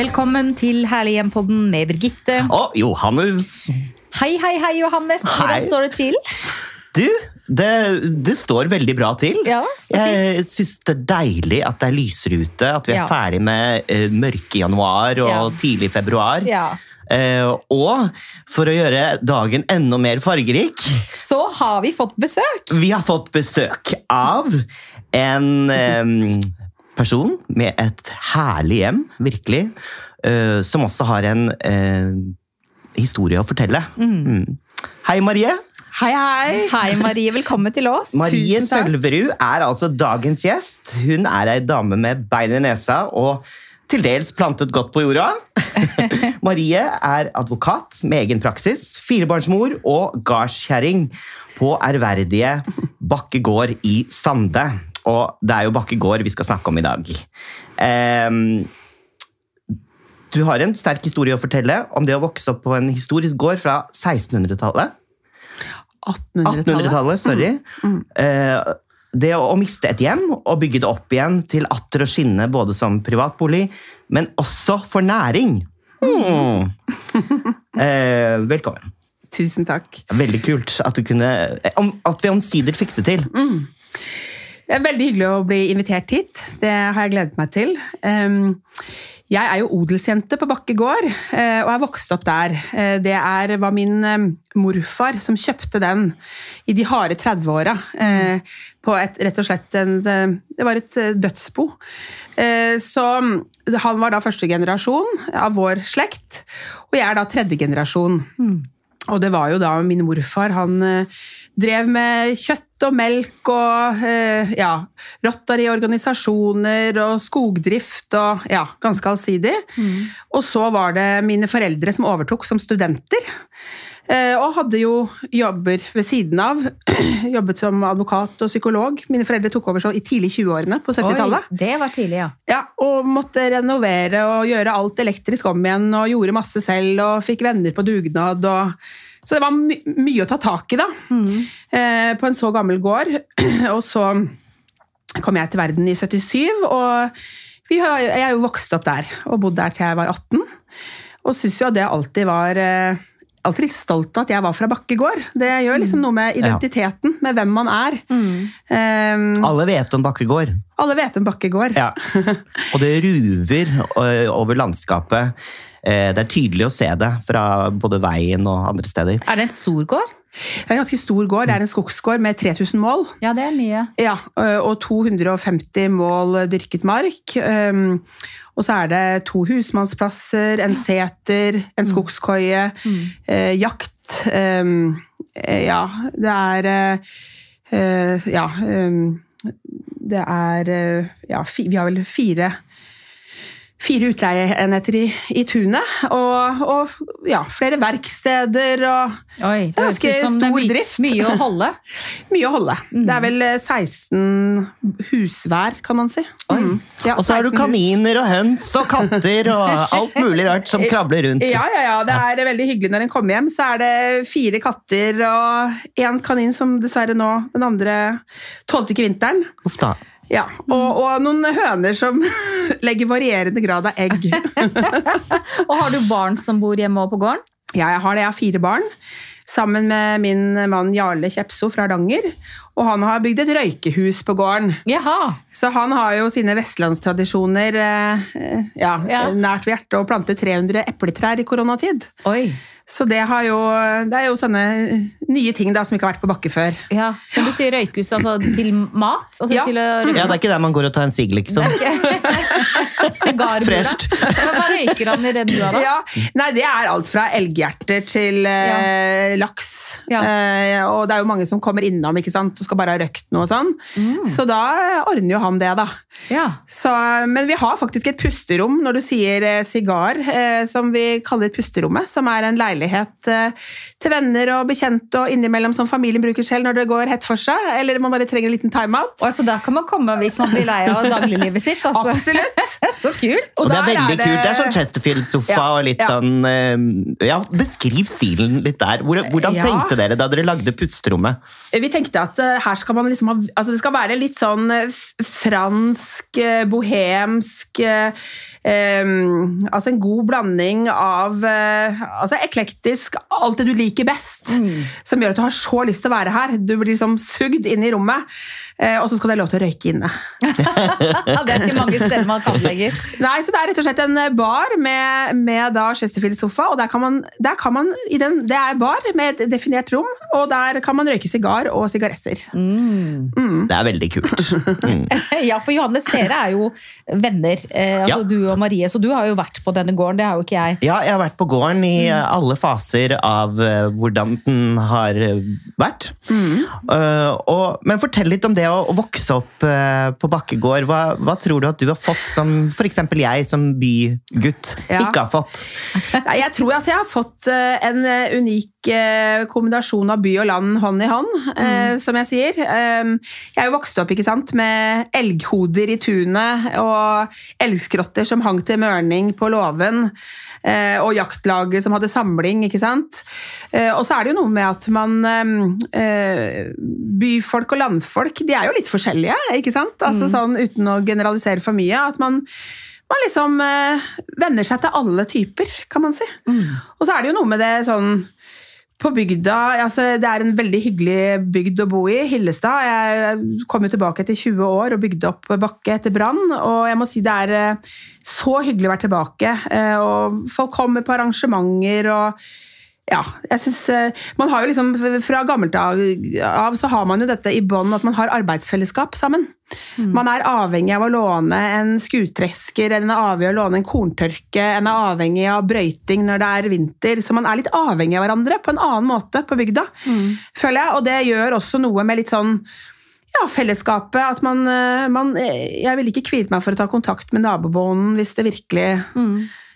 Velkommen til Herlig hjem-podden med Birgitte. Og Johannes. Hei, hei, hei, Johannes. Hvordan Hei. står det til? Du, det, det står veldig bra til. Ja, så fint. Jeg syns det er deilig at det er lysere ute, at vi er Ja. ferdig med uh, mørke januar og Ja. tidlig februar. Ja. Uh, og for å gjøre dagen enda mer fargerik, Så har vi fått besøk. vi har fått besøk av en eh, person med et herlig hjem, virkelig, eh, som også har en eh, historie å fortelle. Mm. Hei, Marie. Hei, hei! Hei, Marie. Velkommen til oss. Marie Sølverud er altså dagens gjest. Hun er ei dame med bein i nesa og til dels plantet godt på jorda. Marie er advokat med egen praksis, firebarnsmor og gardskjerring på ærverdige Bakke gård i Sande. Og det er jo Bakkegård vi skal snakke om i dag. Um, du har en sterk historie å fortelle om det å vokse opp på en historisk gård fra 1600-tallet. 1800-tallet. 1800-tallet, sorry. Uh, det å, å miste et hjem og bygge det opp igjen til atter å skinne både som privatbolig, men også for næring. Mm. Uh, velkommen. Tusen takk. Veldig kult at, du kunne, at vi omsider fikk det til. Det er veldig hyggelig å bli invitert hit. Det har jeg gledet meg til. Um, Jeg er jo odelsjente på Bakke gård, eh, og jeg vokste opp der. Eh, Det er, var min eh, morfar som kjøpte den i de harde 30-åra. eh, På et, rett og slett en, Det var et dødsbo. Så han var da første generasjon av vår slekt, og jeg er da tredje generasjon. Og det var jo da min morfar. Han drev med kjøtt og melk og ja, rottar i organisasjoner og skogdrift og ja, ganske allsidig. Og så var det mine foreldre som overtok som studenter. eh, Og hadde jo jobber ved siden av. Jobbet som advokat og psykolog. Mine foreldre tok over så i tidlig 20-årene på 70-tallet. Det var tidlig, ja. Ja, og måtte renovere og gjøre alt elektrisk om igjen, og gjorde masse selv, og fikk venner på dugnad. Og... Så det var my mye å ta tak i, da. Eh, på en så gammel gård. og så kom jeg til verden i 77, og vi har, jeg er jo vokst opp der, og bodd der til jeg var 18. Og syns jo at det alltid var eh, Alltid litt stolt av at jeg var fra Bakke gård. Det gjør liksom noe med identiteten, med hvem man er. Eh, Alle vet om Bakke gård. alle vet om Bakke gård. Ja. Og det ruver eh, over landskapet. Eh, Det er tydelig å se det fra både veien og andre steder. Er det en stor gård? Det er en ganske stor gård. Det er en skogsgård med 3000 mål. Ja, det er mye. Ja, og 250 mål dyrket mark. Um, Og så er det to husmannsplasser, en seter, en skogskoie, eh, jakt. um, eh, Ja, det er eh, eh, Ja. um, Det er eh, Ja, vi har vel fire Fire utleieenheter i, i tunet, og, og ja, flere verksteder og Oi, Det er ganske høres ut som det er my- drift. Mye å holde. Mye å holde. Det er vel eh, 16 hver, kan man si. Mm. Ja, Og så har du 16 hus. kaniner og høns og katter og alt mulig rart som krabler rundt. Ja, ja, ja. Det er veldig hyggelig når en kommer hjem. Så er det fire katter og én kanin som dessverre nå Den andre tålte ikke vinteren. Uff da. Ja, og, og noen høner som legger varierende grad av egg. Og har du barn som bor hjemme og på gården? Ja, jeg har det. Jeg har fire barn. Sammen med min mann Jarle Kjepso fra Hardanger. Og han har bygd et røykehus på gården. Jaha. Så han har jo sine vestlandstradisjoner eh, ja, Ja. nært ved hjertet og plantet 300 epletrær i koronatid. Oi. Så det, har jo, det er jo sånne nye ting da, som ikke har vært på bakke før. Ja. Men du sier røykehus altså til mat? Altså Ja. til å Ja, det er ikke der man går og tar en sigg, liksom. Fresht. Hva røyker han i det har, da? Ja, nei, det er alt fra elghjerter til eh, laks. Ja. Eh, og det er jo mange som kommer innom ikke sant, og skal bare ha røkt noe og sånn. Så da ordner jo han det, da. Ja. Så, men vi har faktisk et pusterom når du sier eh, sigar, eh, som vi kaller pusterommet. Som er en leilighet eh, til venner og bekjente og innimellom som familien bruker selv når det går hett for seg. Eller man bare trenger en liten timeout. Og så da kan man komme hvis man blir lei av dagliglivet sitt? Altså. Absolutt. Så kult! Og det er veldig er det- kult. Det er sånn Chesterfield-sofa Ja, og litt ja. sånn eh, Ja, beskriv stilen litt der. Hvordan, Hvordan Ja. tenkte dere da dere lagde pusterommet? Vi tenkte at her skal man liksom ha Altså det skal være litt sånn eh, fransk, eh, bohemsk eh, Altså en god blanding av eh, Altså eklektisk, alt det du liker best. Som gjør at du har så lyst til å være her. Du blir liksom sugd inn i rommet. eh, og så skal det være lov til å røyke inne. Det er ikke mange steder man kan lenger. Nei, så Det er rett og slett en eh, bar med, med da Chesterfield-sofa. og der kan man, der kan man i den, Det er bar med et definert rom, og der kan man røyke sigar og sigaretter. Det er veldig kult. Mm. Ja, for Johannes, dere er jo venner, eh, altså Ja. du og Marie, så du har jo vært på denne gården, det har jo ikke jeg. Ja, jeg har vært på gården i mm. alle faser av eh, hvordan den har vært. vært. Uh, og, men fortell litt om det å, å vokse opp uh, på Bakkegård. Hva, hva tror du at du har fått som f.eks. jeg som bygutt Ja. ikke har fått? Jeg tror at jeg har fått uh, en eh, unik eh, kombinasjon av by og land hånd i hånd, eh, som jeg sier. Eh, Jeg er jo vokst opp ikke sant, med elghoder i tunet og elgskrotter som hang til mørning på låven, eh, og jaktlaget som hadde samling, ikke sant. Eh, Og så er det jo noe med at man eh, Byfolk og landfolk, de er jo litt forskjellige, ikke sant? Altså sånn uten å generalisere for mye. at man man liksom eh, venner seg til alle typer, kan man si. Og så er det jo noe med det sånn på bygda, altså Det er en veldig hyggelig bygd å bo i, Hillestad. Jeg kom jo tilbake etter 20 år og bygde opp Bakke etter brann. Og jeg må si det er eh, så hyggelig å være tilbake. eh, Og folk kommer på arrangementer og ja, jeg synes, eh, man har jo liksom, Fra gammelt av så har man jo dette i bånd at man har arbeidsfellesskap sammen. Man er avhengig av å låne en skutresker, en er avhengig av å låne en korntørke, en er avhengig av brøyting når det er vinter. Så man er litt avhengig av hverandre på en annen måte på bygda, føler jeg. Og det gjør også noe med litt sånn ja, fellesskapet. At man, eh, man Jeg ville ikke kviet meg for å ta kontakt med nabobonden hvis det virkelig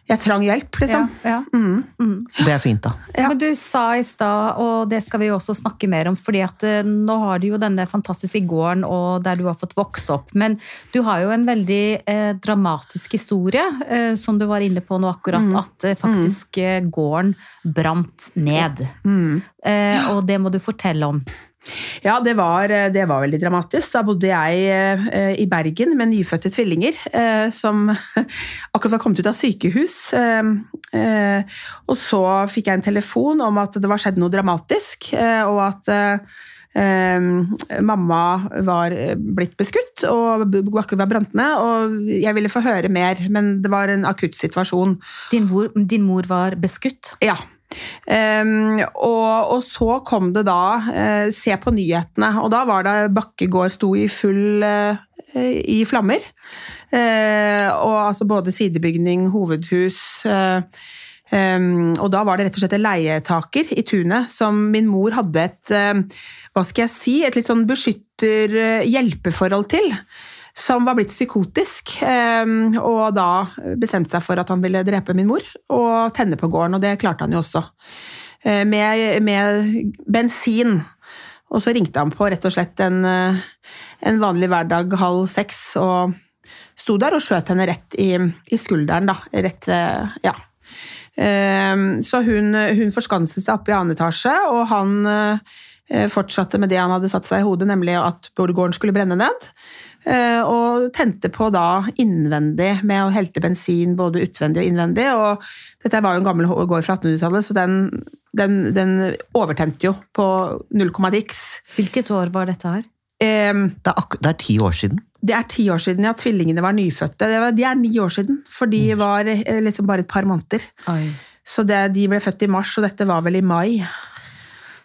Jeg trang hjelp, liksom. Ja, ja. Det er fint, da. Ja. Men du sa i stad, og det skal vi jo også snakke mer om, fordi at eh, nå har du jo denne fantastiske gården og der du har fått vokse opp, men du har jo en veldig eh, dramatisk historie, eh, som du var inne på nå akkurat, at eh, faktisk eh, gården brant ned. Eh, og det må du fortelle om. Ja, det var, det var veldig dramatisk. Da bodde jeg eh, i Bergen med nyfødte tvillinger eh, som akkurat var kommet ut av sykehus. Eh, eh, og så fikk jeg en telefon om at det var skjedd noe dramatisk, eh, og at eh, eh, mamma var eh, blitt beskutt og var brant ned. Og jeg ville få høre mer, men det var en akutt situasjon. Din, din mor var beskutt. Ja. Ehm, og, og så kom det da uh, Se på nyhetene, og da var det Bakkegård sto i full uh, i flammer. Uh, og altså både sidebygning, hovedhus ehm, Og da var det rett og slett en leietaker i tunet som min mor hadde et hva skal jeg si, et litt sånn beskytter-hjelpeforhold til som var blitt psykotisk, eh, og da bestemte seg for at han ville drepe min mor og tenne på gården, og det klarte han jo også. Eh, Med, med bensin. Og så ringte han på rett og slett en, eh, en vanlig hverdag halv seks, og sto der og skjøt henne rett i, i skulderen, da. Rett ved Ja. Så hun, hun forskanset seg oppe i annen etasje, og han fortsatte med det han hadde satt seg i hodet, nemlig at gården skulle brenne ned. Eh, Og tente på da innvendig med å helte bensin både utvendig og innvendig. Og dette var jo en gammel gård fra 1800-tallet, så den, den, den overtente jo på null komma x. Hvilket år var dette her? Um, Det er, ak det er ti år siden. Det er ti år siden, ja. Tvillingene var nyfødte. Det var, de er ni år siden, for de var eh, liksom bare et par måneder. Oi. Så det, de ble født i mars, og dette var vel i mai.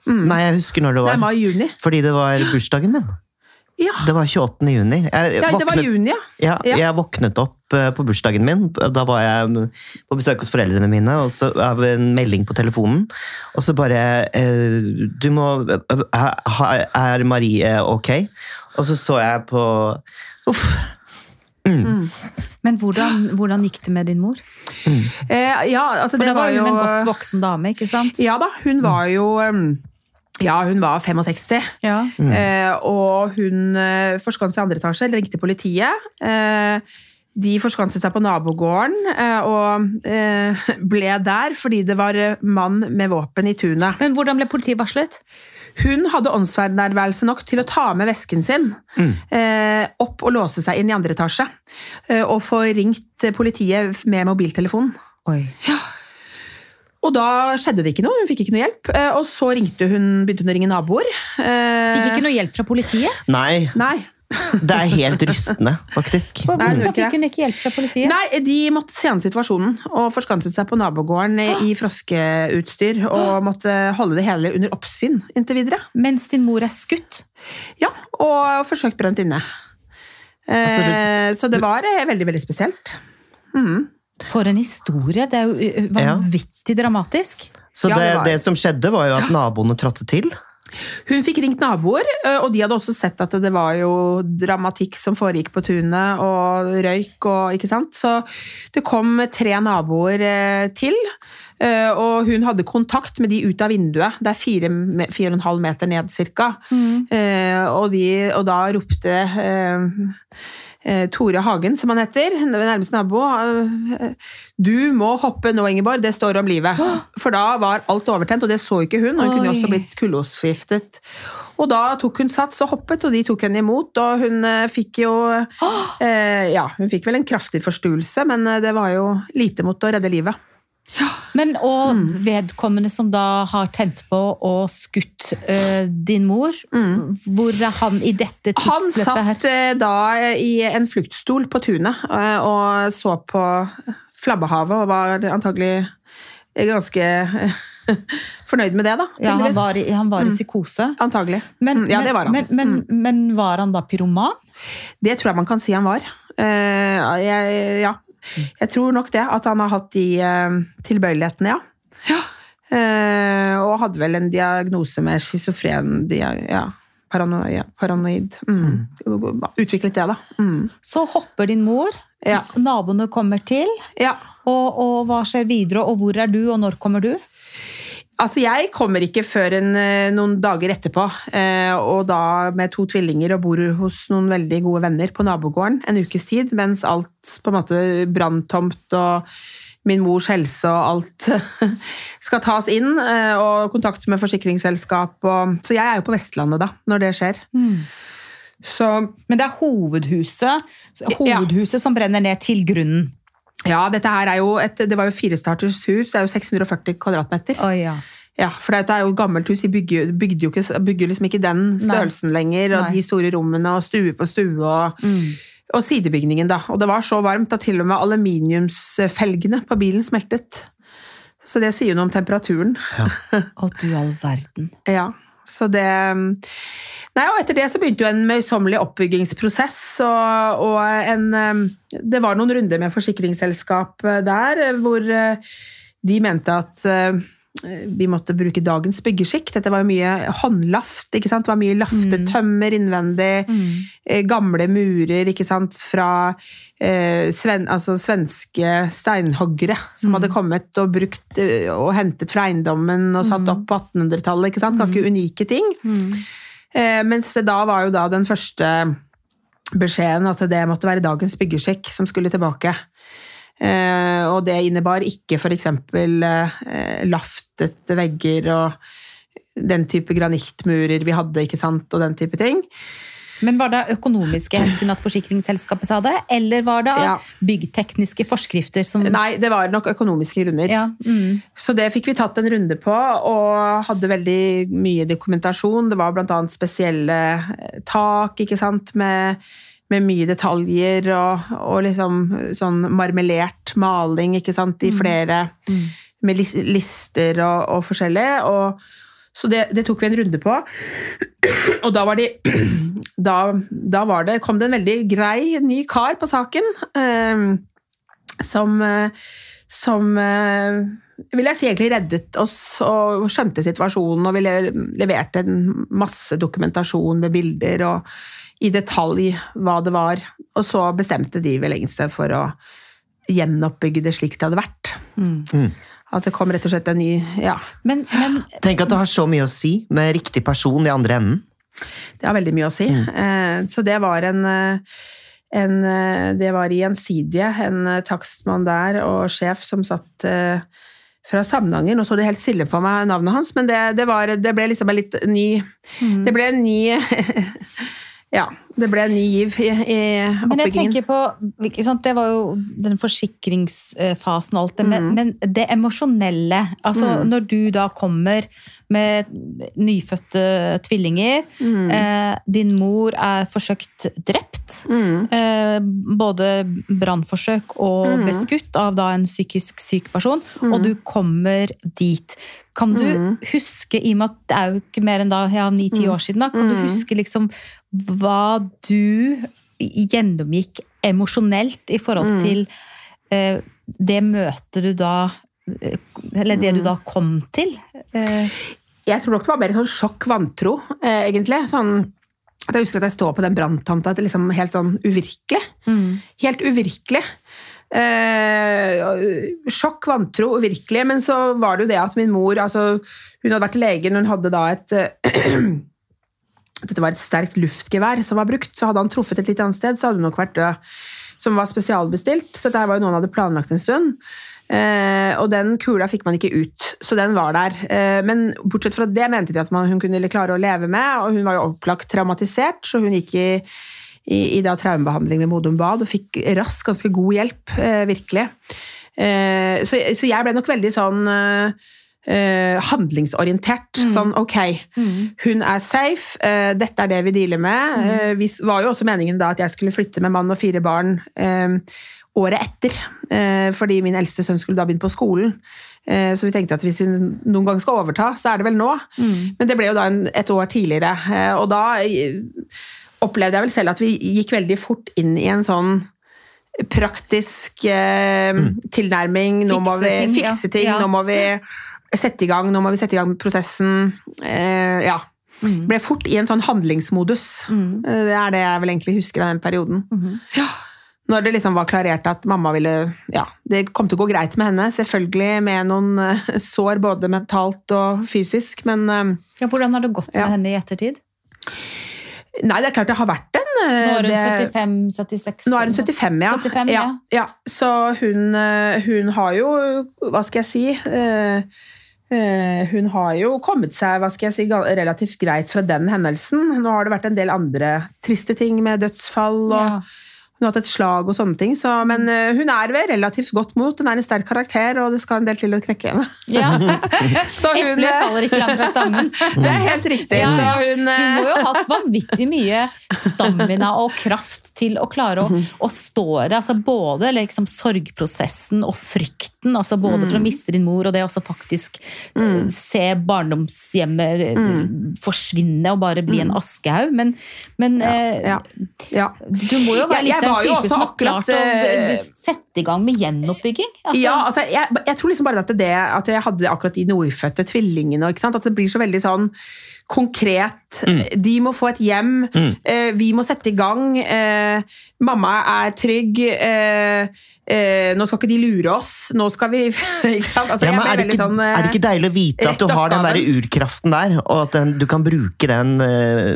Nei, jeg husker når det Det var. er mai-juni. Fordi det var bursdagen min. Ja. Det var 28. juni. Jeg, ja, det var juni, ja. Ja, Ja. jeg våknet opp eh, på bursdagen min. Da var jeg på besøk hos foreldrene mine, og så av en melding på telefonen. Og så bare eh, Du må eh, Er Marie ok? Og så så jeg på Uff. Men hvordan, hvordan gikk det med din mor? Eh, ja, altså For det da var hun jo en godt voksen dame, ikke sant? Ja da, hun var jo um, Ja, hun var 65. Ja. Eh, og hun eh, forskanset seg i andre etasje, ringte politiet. Eh, de forskanset seg på nabogården eh, og eh, ble der fordi det var mann med våpen i tunet. Men hvordan ble politiet varslet? Hun hadde åndsnærværelse nok til å ta med vesken sin eh, opp og låse seg inn i andre etasje. Eh, og få ringt politiet med mobiltelefonen. Oi. Og da skjedde det ikke noe, hun fikk ikke noe hjelp. Eh, og så ringte hun, begynte hun å ringe naboer. Eh, Fikk ikke noe hjelp fra politiet? Nei, Nei. det er helt rystende, faktisk. Hvorfor fikk hun ikke hjelp fra politiet? Nei, de måtte se an situasjonen og forskanset seg på nabogården i froskeutstyr og måtte holde det hele under oppsyn inntil videre. Mens din mor er skutt? Ja, og forsøkt brent inne. Eh, du, så det var eh, veldig, veldig spesielt. Mhm. For en historie! Det er jo vanvittig ja. dramatisk. Så Ja, det, det det som skjedde, var jo at naboene trådte til. Hun fikk ringt naboer, eh, og de hadde også sett at det var jo dramatikk som foregikk på tunet, og røyk og ikke sant. Så det kom tre naboer eh, til, eh, og hun hadde kontakt med de ut av vinduet. Det er fire, fire og en halv meter ned cirka. Mm. og, de, og da ropte eh, eh, Tore Hagen, som han heter, nærmeste nabo, eh, du må hoppe nå, Ingeborg, det står om livet. For da var alt overtent, og det så ikke hun. og Hun kunne også blitt kullosforgiftet. Og da tok hun sats og hoppet, og de tok henne imot. Og hun eh, fikk jo eh, Ja, hun fikk vel en kraftig forstuelse, men eh, det var jo lite mot å redde livet. Men og Mm. vedkommende som da har tent på og skutt eh, din mor, hvor er han i dette Mm. Tidsløpet her? Han satt eh, da i en fluktstol på tunet eh, og så på flabbehavet og var antagelig ganske fornøyd med det, da. Ja, han var i, han var i psykose. Antagelig. Men, Mm, ja, det var han. Men, men, men var han da pyroman? Det tror jeg man kan si han var. Uh, jeg, ja. Jeg tror nok det, at han har hatt de eh, tilbøyelighetene, ja. Eh, og hadde vel en diagnose med schizofren ja, paranoia, paranoid. Mm. Utviklet det, da. Mm. Så hopper din mor, Ja. naboene kommer til, ja. og, og hva skjer videre, og hvor er du, og når kommer du? Altså, jeg kommer ikke før en, eh, noen dager etterpå, eh, og da med to tvillinger og bor hos noen veldig gode venner på nabogården en ukes tid, mens alt på en måte branntomt og min mors helse og alt skal tas inn, eh, og kontakt med forsikringsselskap. Og, så jeg er jo på Vestlandet da, når det skjer. Så Men det er hovedhuset, hovedhuset som brenner ned til grunnen. Ja, dette her er jo et, det var jo firestarters hus, det er jo 640 kvadratmeter. Oh, ja. Ja, for dette er jo gammelt hus, de bygger, bygde jo ikke, bygger liksom ikke den størrelsen lenger, og Nei. de store rommene, og stue på stue, og, og sidebygningen da. Og det var så varmt at til og med aluminiumsfelgene på bilen smeltet. Så det sier jo noe om temperaturen. Å du all verden. Ja, så det Nei, og etter det så begynte jo en møysommelig oppbyggingsprosess, og, og en eh, Det var noen runder med forsikringsselskap eh, der, eh, hvor eh, de mente at vi måtte bruke dagens byggeskikk. Dette var jo mye håndlaft, ikke sant? Det var mye laftet tømmer innvendig. Mm. Gamle murer, ikke sant, fra eh, sven, altså svenske steinhoggere som hadde kommet og brukt eh, og hentet fra eiendommen og satt opp på 1800-tallet. ikke sant? Ganske unike ting. Eh, mens det da var jo da den første beskjeden at det måtte være dagens byggeskikk som skulle tilbake. Eh, og det innebar ikke f.eks. Eh, laftete vegger og den type granittmurer vi hadde, ikke sant, og den type ting. Men var det økonomiske hensyn at forsikringsselskapet sa det, eller var det Ja. byggtekniske forskrifter som Nei, det var nok økonomiske grunner. Ja, mm. Så det fikk vi tatt en runde på, og hadde veldig mye dokumentasjon. Det var bl.a. spesielle tak, ikke sant, med, med mye detaljer, og, og liksom sånn marmelert maling, ikke sant, i flere Med lister og, og forskjellig. Og, så det, det tok vi en runde på. Og da var de Da, da var det, kom det en veldig grei ny kar på saken. eh, som, eh, som eh, vil jeg si egentlig reddet oss og skjønte situasjonen og ville leverte en masse dokumentasjon med bilder og i detalj hva det var. Og så bestemte de vel egentlig seg for å gjenoppbygge det slik det hadde vært. At det kom rett og slett en ny Ja, Men, men Tenk at det har så mye å si med riktig person i andre enden. det har veldig mye å si. Mm. Så det var en, eh, en eh, Det var i Gjensidige, en eh, takstmann der og sjef som satt eh, fra Samnanger. Nå så det helt stille på meg navnet hans, men det, det, var, det ble liksom en litt ny Det ble en ny Ja, det ble en ny giv i, i Men jeg tenker på, sant, Det var jo den forsikringsfasen og alt det, men, men det emosjonelle altså Når du da kommer med nyfødte tvillinger, eh, din mor er forsøkt drept, eh, både brannforsøk og beskutt av da en psykisk syk person, og du kommer dit. Kan du huske, i og med at det er jo ikke mer enn da, ja, ni-ti år siden, da, kan du huske liksom hva du gjennomgikk emosjonelt i forhold til eh, det møtet du da Eller det du da kom til? Eh, Jeg tror nok det var mer sånn sjokk vantro, eh, egentlig. Sånn at jeg husker at jeg står på den branntomta. Liksom helt sånn uvirkelig. Helt uvirkelig. Eh, sjokk, vantro, uvirkelig. Men så var det jo det at min mor altså, Hun hadde vært lege, hun hadde da et Dette var et sterkt luftgevær som var brukt, så hadde han truffet et litt annet sted, så hadde hun nok vært død. Som var spesialbestilt, så dette var jo noe han hadde planlagt en stund. Eh, og den kula fikk man ikke ut, så den var der. Eh, men bortsett fra det mente de at man, hun kunne klare å leve med, og hun var jo opplagt traumatisert, så hun gikk i, i, i da traumebehandling ved Modum Bad og fikk raskt ganske god hjelp, eh, virkelig. Eh, så, så jeg ble nok veldig sånn eh, handlingsorientert. handlingsorientert. Sånn ok, hun er safe, eh, dette er det vi dealer med. Eh, vi var jo også meningen da at jeg skulle flytte med mann og fire barn eh, året etter, eh, fordi min eldste sønn skulle da begynne på skolen. Eh, Så vi tenkte at hvis vi noen gang skal overta, så er det vel nå. Men det ble jo da en, et år tidligere. Og da opplevde jeg vel selv at vi gikk veldig fort inn i en sånn praktisk eh, tilnærming. Nå må vi Fikse ting, ja. ting, Ja. nå må vi sette i gang, nå må vi sette i gang med prosessen. Eh, ja. Ble fort i en sånn handlingsmodus. Mm. Det er det jeg vel egentlig husker av den perioden. Ja. Når det liksom var klarert at mamma ville Ja, det kom til å gå greit med henne. Selvfølgelig med noen eh, sår både mentalt og fysisk, men eh, ja, hvordan har det gått med Ja. henne i ettertid? Nei, det er klart det har vært en Nå eh, er hun 75-76? Nå er hun 75, ja. 75, ja. ja. Så hun, eh, hun har jo, hva skal jeg si eh, eh, Hun har jo kommet seg si, relativt greit fra den hendelsen. Nå har det vært en del andre triste ting med dødsfall og Ja. Hun har hatt et slag og sånne ting. Så, men eh, hun er ved relativt godt mot. Hun er en sterk karakter, og det skal en del til å knekke henne. Ja. Så hun, Eplet eh, faller ikke langt fra stammen. Det er helt riktig. Ja, ja. Så hun, Du eh, må jo ha hatt vanvittig mye stamina og kraft til å klare å, å stå i det. Altså både liksom sorgprosessen og frykten, altså både for å miste din mor og det å faktisk eh, se barndomshjemmet eh, forsvinne og bare bli en askehaug. Men, men eh, ja, ja. du må jo være litt var en jo type også som har klart å akkurat, eh, sette i gang med gjenoppbygging. Altså, ja, altså, jeg, jeg tror liksom bare at det at jeg hadde akkurat de nordfødte tvillingene, ikke sant? at det blir så veldig sånn konkret. De må få et hjem, eh, vi må sette i gang. Eh, mamma er trygg, eh, eh, nå skal ikke de lure oss, nå skal vi ikke sant? Altså, Ja, men er, det ikke, sånn, eh, er det ikke deilig å vite at du har den der urkraften der, og at den, du kan bruke den eh,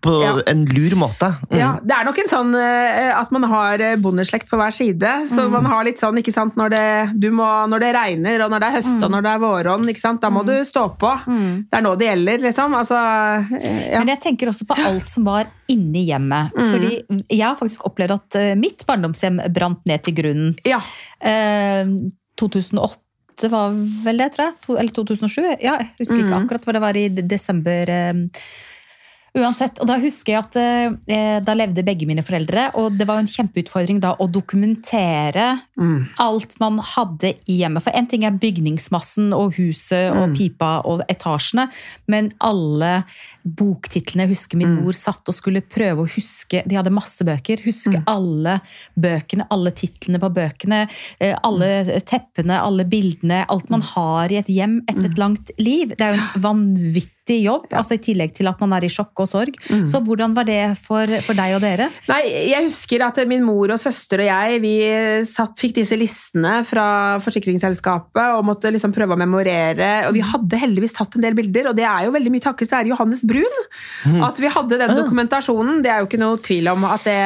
på Ja. en lur måte? Mm. Ja, det er nok en sånn eh, at man har eh, bondeslekt på hver side. Så man har litt sånn, ikke sant, når det, du må, når det regner, og når det er høst, og når det er våronn, ikke sant, da må du stå på. Det er nå det gjelder, liksom. Altså, eh, ja. Men jeg tenker også på alt som var inni hjemmet. Mm. Fordi jeg har faktisk opplevd at mitt barndomshjem brant ned til grunnen. ja. Eh, 2008 var vel det, tror jeg. To, eller 2007. Ja, jeg husker ikke Mm. akkurat hva det var i de- desember. Uansett, og da husker jeg at eh, da levde begge mine foreldre, og det var jo en kjempeutfordring da å dokumentere Mm. alt man hadde i hjemmet. For en ting er bygningsmassen og huset Mm. og pipa og etasjene, men alle boktitlene Jeg husker min Mm. mor satt og skulle prøve å huske De hadde masse bøker. Huske Mm. alle bøkene, alle titlene på bøkene, eh, alle teppene, alle bildene. Alt man har i et hjem etter et langt liv. Det er jo en vanvittig vanvittig jobb, altså i tillegg til at man er i sjokk og sorg. Så hvordan var det for, for deg og dere? Nei, jeg husker at min mor og søster og jeg vi satt, fikk disse listene fra forsikringsselskapet og måtte liksom prøve å memorere. Og vi hadde heldigvis tatt en del bilder, og det er jo veldig mye takket være Johannes Brun. At vi hadde den dokumentasjonen. Det er jo ikke noe tvil om at det,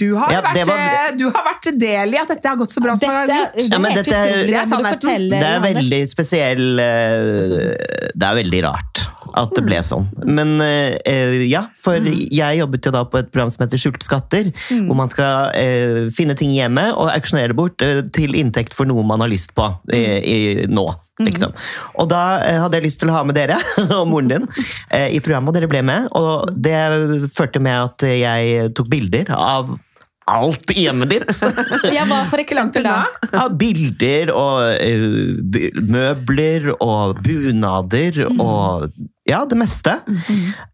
du, har Ja, det vært, var- du har vært del i at dette har gått så bra som det har gjort. Ja, er men dette Det er Det er veldig spesiell eh, Det er veldig rart at det ble sånn. Men eh, ja, for jeg jobbet jo da på et program som heter Skjulte skatter, hvor man skal eh, finne ting hjemme og auksjonere det bort eh, til inntekt for noe man har lyst på eh, i, nå. Liksom. Og da eh, hadde jeg lyst til å ha med dere og moren din eh, i programmet, og dere ble med. Og det førte med at jeg tok bilder av alt i hjemmet ditt. Ja, hva for Langt eksempel da? unna. Ja, bilder og uh, møbler og bunader og ja, det meste.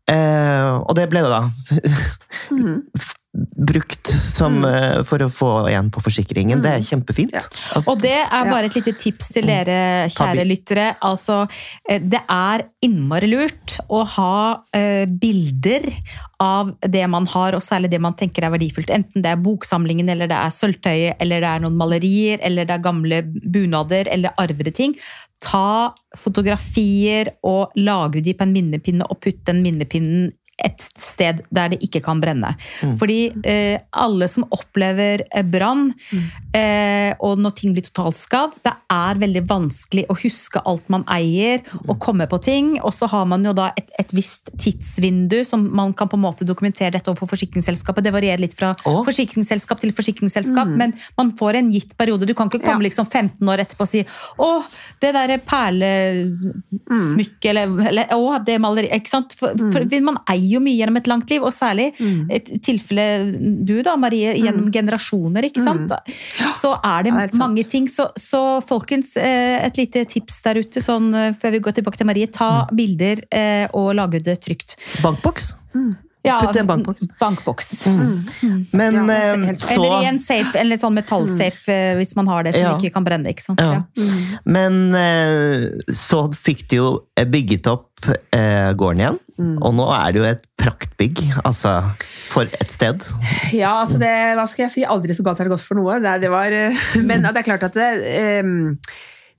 Eh, og det ble det, da. F- brukt som, mm. for å få igjen på forsikringen. Det er kjempefint. Ja. Og det er bare et lite tips til dere, kjære bil. lyttere. Altså, eh, det er innmari lurt å ha eh, bilder av det man har, og særlig det man tenker er verdifullt. Enten det er boksamlingen, eller det er sølvtøyet, eller det er noen malerier, eller det er gamle bunader, eller arvede ting. Ta fotografier og lagre de på en minnepinne, og putt den minnepinnen et sted der det ikke kan brenne. Fordi eh, alle som opplever eh, brann, eh, og når ting blir totalskadd, det er veldig vanskelig å huske alt man eier, og komme på ting. Og så har man jo da et, et visst tidsvindu som man kan på en måte dokumentere dette overfor forsikringsselskapet. Det varierer litt fra Å. forsikringsselskap til forsikringsselskap, men man får en gitt periode. Du kan ikke komme Ja. liksom 15 år etterpå og si 'Å, det derre perlesmykket', eller, eller 'Å, det maleriet'. Ikke sant? For, for man eier jo mye gjennom et langt liv, og særlig et tilfelle du da, Marie, gjennom generasjoner, ikke sant? Så er det Ja, det er mange ting. Så, så folkens, eh, et lite tips der ute, sånn eh, før vi går tilbake til Marie. Ta bilder eh, og lagre det trygt. Bankboks. Ja, Putt i en bankboks. bankboks. Men Ja, det er eh, helt- så Eller i en safe, eller sånn metallsafe eh, hvis man har det, som Ja. ikke kan brenne. ikke sant? Ja. Ja. Men eh, så fikk de jo eh, bygget opp eh, gården igjen. Og nå er det jo et praktbygg. Altså, for et sted. Ja, altså det, hva skal jeg si, aldri så galt har det gått for noe. Det, det var, eh, men det er klart at det, em,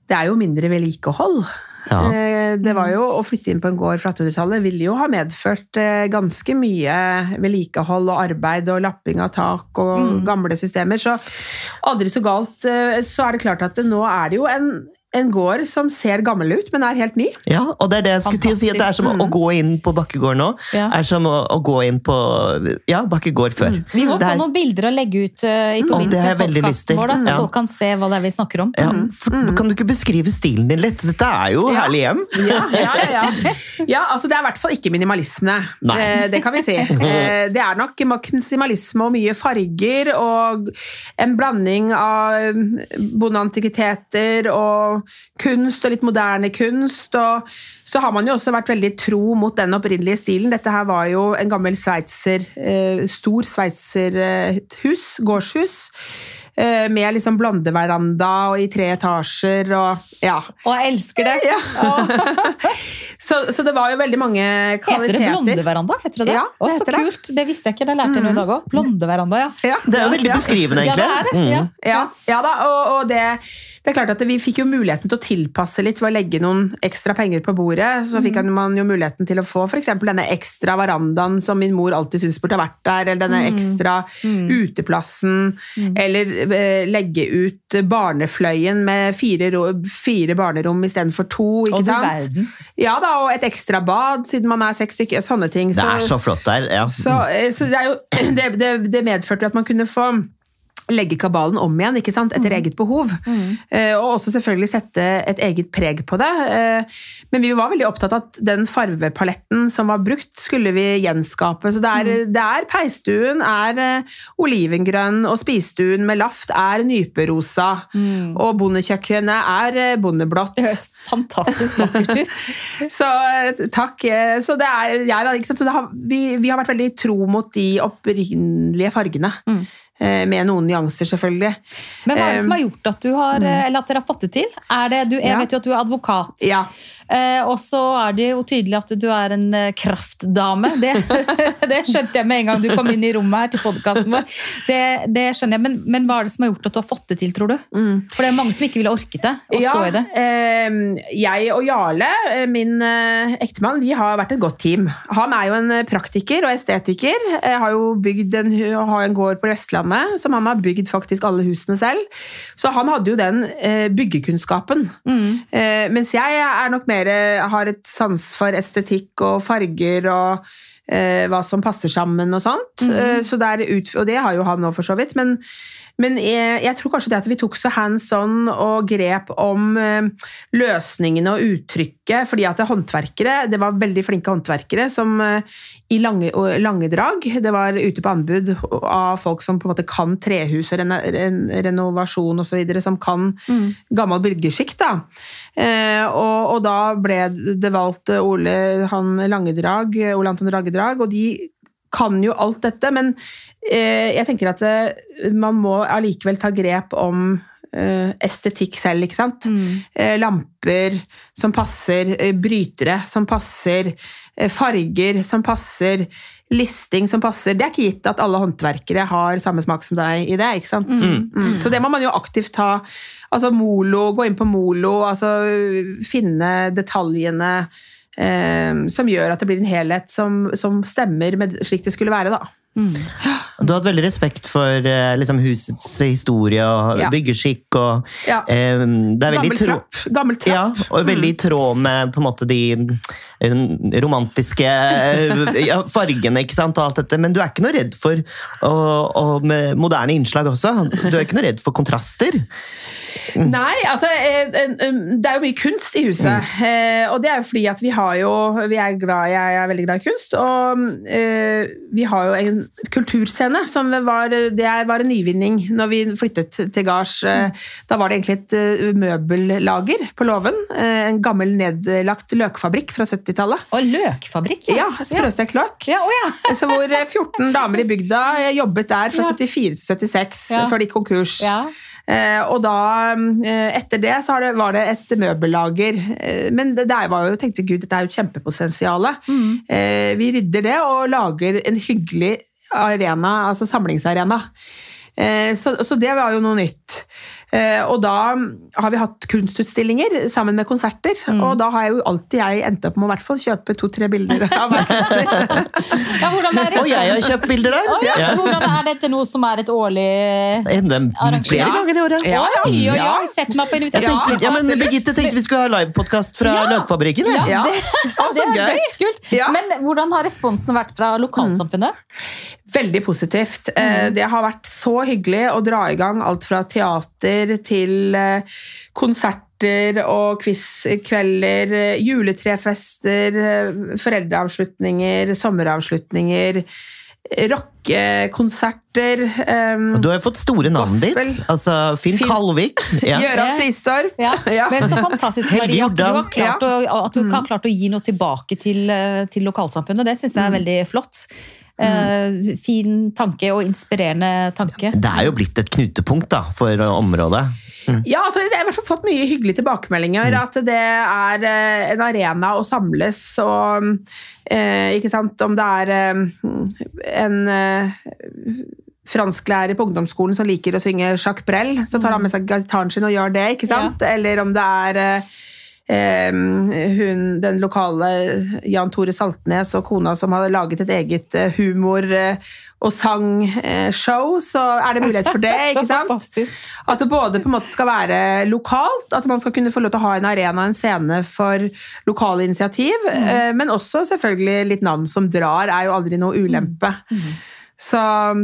det er jo mindre vedlikehold. Ja. Eh, Det var jo Å flytte inn på en gård fra 1800-tallet ville jo ha medført eh, ganske mye vedlikehold og arbeid og lapping av tak og gamle systemer. Så aldri så galt. eh, Så er det klart at det, nå er det jo en, en gård som ser gammel ut, men er helt ny. Ja, og det er det jeg skulle til å si, at det er som å, å gå inn på Bakkegård nå. Ja. er som å, å gå inn på ja, Bakkegård før. Vi må få noen bilder å legge ut uh, i det forbindelse med podkasten vår, da, så Ja. folk kan se hva det er vi snakker om. Ja, for, Kan du ikke beskrive stilen din litt? Dette er jo Ja. herlig hjem. Ja, ja, ja, ja. ja altså det er i hvert fall ikke minimalisme. Eh, det kan vi si. Eh, det er nok maksimalisme og mye farger og en blanding av bondeantikviteter og kunst og litt moderne kunst. Og så har man jo også vært veldig tro mot den opprinnelige stilen. Dette her var jo en gammel sveitser, eh, stor sveitserhus, gårdshus. Eh, Med liksom blandeveranda og i tre etasjer og ja. Og jeg elsker det! Ja. så, så det var jo veldig mange Heter kvaliteter. det blondeveranda? Heter det det? Ja, Å, så heter det. kult! Det visste jeg ikke, det lærte jeg nå i dag òg. Blondeveranda, ja. Ja, Det er jo veldig beskrivende, egentlig. Ja, det er det. Mm. Ja. Ja, ja da, og, og det, det er klart at vi fikk jo muligheten til å tilpasse litt ved å legge noen ekstra penger på bordet. Så fikk man jo muligheten til å få f.eks. denne ekstra verandaen som min mor alltid syntes burde ha vært der, eller denne ekstra uteplassen, eller eh, legge ut barnefløyen med fire, fire barnerom istedenfor to, ikke sant? verden. Ja da, og et ekstra bad, siden man er seks stykker, sånne ting. Det er så flott der. Ja. Så, eh, så det, er jo, det, det, det medførte at man kunne få legge kabalen om igjen ikke sant? etter eget behov. Eh, og også selvfølgelig sette et eget preg på det. Eh, men vi var veldig opptatt av at den farvepaletten som var brukt, skulle vi gjenskape. Så det er, det er peisstuen er eh, olivengrønn, og spisestuen med laft er nyperosa. Og bondekjøkkenet er eh, bondeblått. Det høres fantastisk vakkert ut. Så takk. Så det er, jeg, da, ikke sant? Så det har, vi, vi har vært veldig tro mot de opprinnelige fargene. Eh, Med noen nyanser, selvfølgelig. Men hva er det som Um, har gjort at du har, eh, eller at dere har fått det til? Er det, du, jeg Ja. vet jo at du er advokat. Ja. Eh, og så er det jo tydelig at du er en eh, kraftdame. Det, det skjønte jeg med en gang du kom inn i rommet her til podkasten vår. Det, det skjønner jeg, men, men hva er det som har gjort at du har fått det til, tror du? For det er mange som ikke ville orket det, å stå i det. eh, jeg og Jarle, eh, min ektemann, vi har vært et godt team. Han er jo en praktiker og estetiker. Jeg har jo bygd en, har en gård på Vestlandet som han har bygd faktisk alle husene selv. Så han hadde jo den byggekunnskapen. Eh, mens jeg er nok mer har et sans for estetikk og farger og eh, hva som passer sammen og sånt. Eh, så der ut, og det har jo han nå for så vidt. Men, men jeg, jeg tror kanskje det at vi tok så hands on og grep om eh, løsningene og uttrykket, fordi at det håndverkere, det var veldig flinke håndverkere som eh, i lange, lange drag, det var ute på anbud av folk som på en måte kan trehus og reno, ren, renovasjon osv., som kan gammel bygdeskikk. Da. Eh, og, og da ble det valgt Ole han Langedrag, Ole Anton Ragedrag, og de kan jo alt dette, men eh, jeg tenker at eh, man må allikevel ta grep om eh, estetikk selv, ikke sant? Eh, lamper som passer, eh, brytere som passer, eh, farger som passer, listing som passer. Det er ikke gitt at alle håndverkere har samme smak som deg i det, ikke sant? Mm. Så det må man jo aktivt ta. Altså Molo, gå inn på Molo, altså finne detaljene som gjør at det blir en helhet som, som stemmer med slik det skulle være, da. Du har hatt veldig respekt for eh, liksom, husets historie og Ja. byggeskikk. Og, Ja. eh, Gammel i trå- trapp. Ja, og veldig i tråd med måte de eh, romantiske eh, ja, fargene ikke sant, og alt dette. Men du er ikke noe redd for og, og med moderne innslag også. Du er ikke noe redd for kontraster. Nei, altså eh, Det er jo mye kunst i huset. eh, Og det er jo fordi at vi har jo vi er glad, Jeg er veldig glad i kunst. Og eh, vi har jo en kulturscene som var, det var en nyvinning når vi flyttet til gards. eh, Da var det egentlig et eh, møbellager på låven. eh, En gammel nedlagt løkfabrikk fra 70-tallet. Og løkfabrikk, Ja, sprøstekt løk. Ja, å ja. Så hvor eh, 14 damer i bygda eh, jobbet der fra Ja. 74 til 76, Ja. før de gikk konkurs. Ja. Eh, og da, eh, etter det, så var det et møbellager. Eh, men det der var jo, tenkte gud, dette er jo et kjempepotensial. Eh, vi rydder det og lager en hyggelig arena, altså samlingsarena. Eh, så, så det var jo noe nytt. Eh, og da har vi hatt kunstutstillinger sammen med konserter, og da har jeg jo alltid jeg endt opp med å hvert fall kjøpe to-tre bilder av hver kunstner. Ja? Og jeg har kjøpt bilder der! Oh, ja. Ja. Hvordan er dette noe som er et årlig arrangement? flere ganger i året. Ja, ja. Ja. sett meg på invitasjonslista. ja, men absolutt. Birgitte tenkte vi skulle ha livepodkast fra Ja. Løkfabrikken. Ja, det, det er dødskult. Ja. Men hvordan har responsen vært fra lokalsamfunnet? Veldig positivt. Eh, Det har vært så hyggelig å dra i gang alt fra teater til eh, konserter og quizkvelder, eh, juletrefester, eh, foreldreavslutninger, sommeravslutninger, rockekonserter. Um, Og Du har jo fått store navn Gospel. ditt. Altså, Finn Finn- Kalvik. Ja. Gøran Fristorp. Ja. Ja. Men så fantastisk, Marie, at du har klart, å, at du har klart å gi noe tilbake til, til lokalsamfunnet. Det syns jeg er veldig flott. Eh, fin tanke og inspirerende tanke. Det er jo blitt et knutepunkt da, for området. Ja, altså, jeg har i hvert fall fått mye hyggelige tilbakemeldinger. At det er eh, en arena å samles og eh, Ikke sant, om det er eh, en eh, fransklærer på ungdomsskolen som liker å synge Jacques Brel, så tar han med seg gitaren sin og gjør det, ikke sant? Eller om det er eh, eh, hun, den lokale Jan Tore Saltnes og kona som hadde laget et eget eh, humor- eh, og sangshow, så er det mulighet for det. ikke sant? At det både på en måte skal være lokalt, at man skal kunne få lov til å ha en arena, en scene for lokale initiativ, eh, men også selvfølgelig litt navn som drar, er jo aldri noe ulempe. Så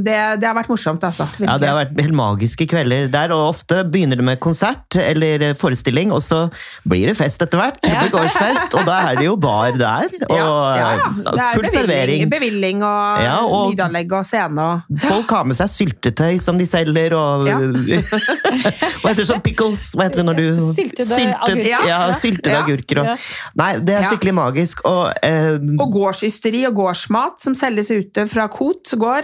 det, det har vært morsomt, altså. Virkelig. Ja, Det har vært helt magiske kvelder der, og ofte begynner det med konsert eller forestilling, og så blir det fest etter hvert. Gårdsfest, og da er det jo bar der, og ja, ja, ja. Det er full servering. bevilling, og, Ja, og- lydanlegg og scene og Folk har med seg syltetøy som de selger, og Ja. Hva heter det sånn pickles? Hva heter det når du Syltede agurker. Ja, Ja. syltede Ja. agurker. Og... Nei, det er Ja. skikkelig magisk. Og, eh, Og gårdsysteri og gårdsmat som selges ute fra Kot gård.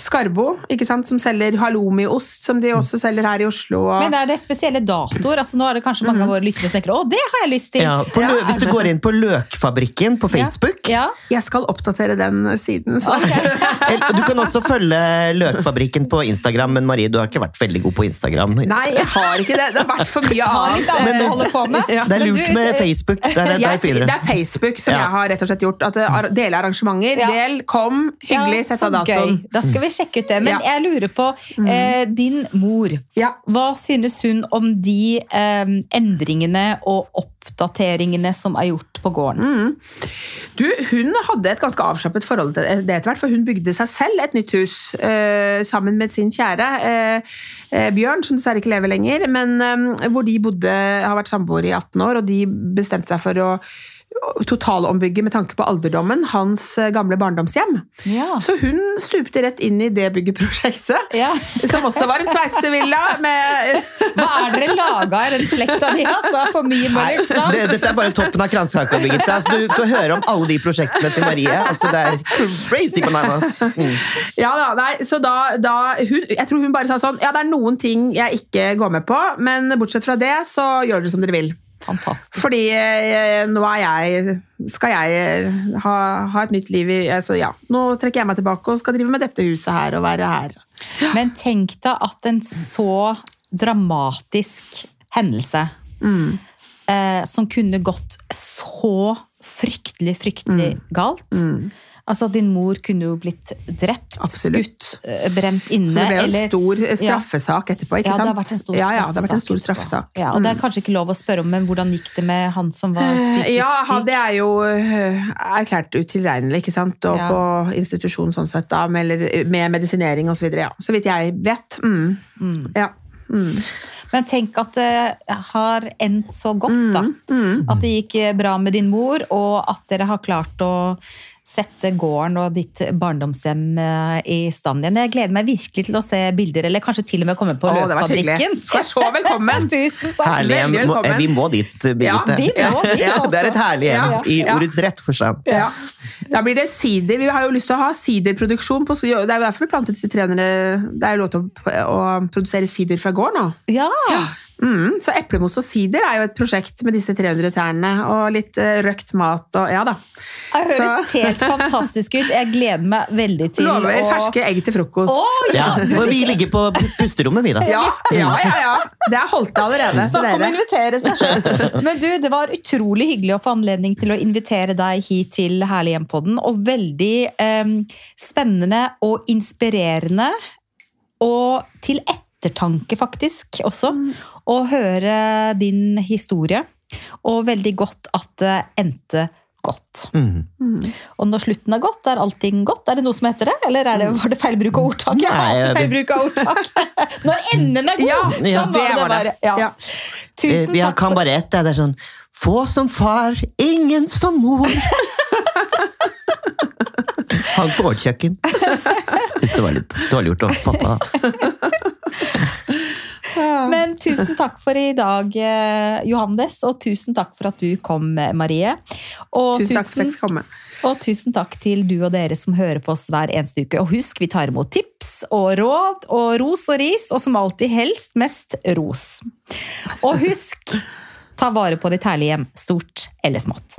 Skarbo, ikke sant, som selger halloumiost, som de også selger her i Oslo. Og... Men er det spesielle datoer? Altså, nå er det kanskje mange av våre lyttere som tenker å, det har jeg lyst til. Ja, på lø hvis du går inn på Løkfabrikken på Facebook Ja. Jeg skal oppdatere den siden. Så. eller, Du kan også følge Løkfabrikken på Instagram, men Marie, du har ikke vært veldig god på Instagram. Nei, jeg har ikke det. Det har vært for mye annet. å holde på med. Det er lurt med Facebook. Der, er- der Jeg, er det er Facebook som Ja. jeg har rett og slett gjort. At det ar- Dele arrangementer. Ja. Del, kom, hyggelig, Ja, sett av datoen. gøy. Da skal vi sjekke ut det. Men Ja. jeg lurer på, eh, din mor, Ja. hva synes hun om de eh, endringene og oppdateringene som er gjort på gården? Du, hun hadde et ganske avslappet forhold til det etter hvert, for hun bygde seg selv et nytt hus eh, sammen med sin kjære eh, eh, Bjørn, som dessverre ikke lever lenger, men eh, hvor de bodde, har vært samboere i 18 år, og de bestemte seg for å totalombygge med tanke på alderdommen, hans eh, gamle barndomshjem. Ja. Så hun stupte rett inn i det byggeprosjektet, Ja. som også var en sveitservilla med Hva er dere laga i den slekta di, altså? For mye Nei, Møllerstrand? det, dette er bare toppen av kransekaka, Birgitte. Altså, du skal høre om alle de prosjektene til Marie. Altså, det er crazy bananas. Mm. Ja da, nei, så da, da hun, Jeg tror hun bare sa sånn Ja, det er noen ting jeg ikke går med på, men bortsett fra det, så gjør dere som dere vil. Fantastisk. Fordi eh, nå er jeg Skal jeg ha, ha et nytt liv i altså, ja, Nå trekker jeg meg tilbake og skal drive med dette huset her og være her. Men tenk deg at en så dramatisk hendelse Mm. eh, som kunne gått så fryktelig, fryktelig Mm. galt. Altså, din mor kunne jo blitt drept, Absolutt. skutt, eh, brent inne. Så det ble jo en stor straffesak etterpå, ikke ja, sant? det har vært en stor ja, ja, det har vært en stor straffesak. Mm. Ja, og det er kanskje ikke lov å spørre om, men hvordan gikk det med han som var psykisk syk? Ja, det er jo øh, erklært utilregnelig, ikke sant? Og Ja. på institusjon sånn sett, da, med, eller- med medisinering og så videre, ja. Så vidt jeg vet. Mm. Ja. Mm. Men tenk at det har endt så godt, da. Mm. At det gikk bra med din mor, og at dere har klart å sette gården og ditt barndomshjem eh, i stand igjen. Jeg gleder meg virkelig til å se bilder, eller kanskje til og med komme på Å, det har vært. Løkfabrikken. Du være så velkommen. Tusen takk! Herlig. Velkommen. Vi må dit, Birgitte. Ja, vi må dit, Ja, det er et herlig hjem, Ja, i ordets rett forstand. Ja. Da blir det sider. Vi har jo lyst til å ha siderproduksjon. På, det er jo derfor vi plantet 300 Det er jo lov til å, å produsere sider fra gården nå. Ja, Mm, så eplemos og sider er jo et prosjekt med disse 300 tærne. Og litt eh, røkt mat og Ja da. det høres Så- helt fantastisk ut. Jeg gleder meg veldig til Lover å ferske egg til frokost. Oh, Ja, ja, vi ligger på pusterommet, vi, da. Ja, ja, ja, ja. Det er holdt av allerede. Snakk om å invitere seg sjøl. Men du, det var utrolig hyggelig å få anledning til å invitere deg hit til Herlig hjem-podden. Og veldig um, spennende og inspirerende. Og til ettertanke, faktisk, også. Å høre din historie. Og veldig godt at det endte godt. Mm. Og når slutten er godt, er allting godt. Er det noe som heter det? Eller er det, var det feil bruk av ordtak? Nei, ja, det- feil bruk av ordtak. Når enden er god! Ja, sånn ja, var det det var det. Ja. Ja. Eh, Tusen Vi takk kan bare ett. Det er sånn Få som far, ingen som mor. Hang på vårt kjøkken. Syns det var litt dårlig gjort av pappa. Men tusen takk for i dag, eh, Johannes, og tusen takk for at du kom, Marie. Og Tusen takk for at jeg fikk komme. Og tusen takk til du og dere som hører på oss hver eneste uke. Og husk, vi tar imot tips og råd og ros og ris, og som alltid helst mest ros. Og husk, ta vare på ditt herlige hjem, stort eller smått.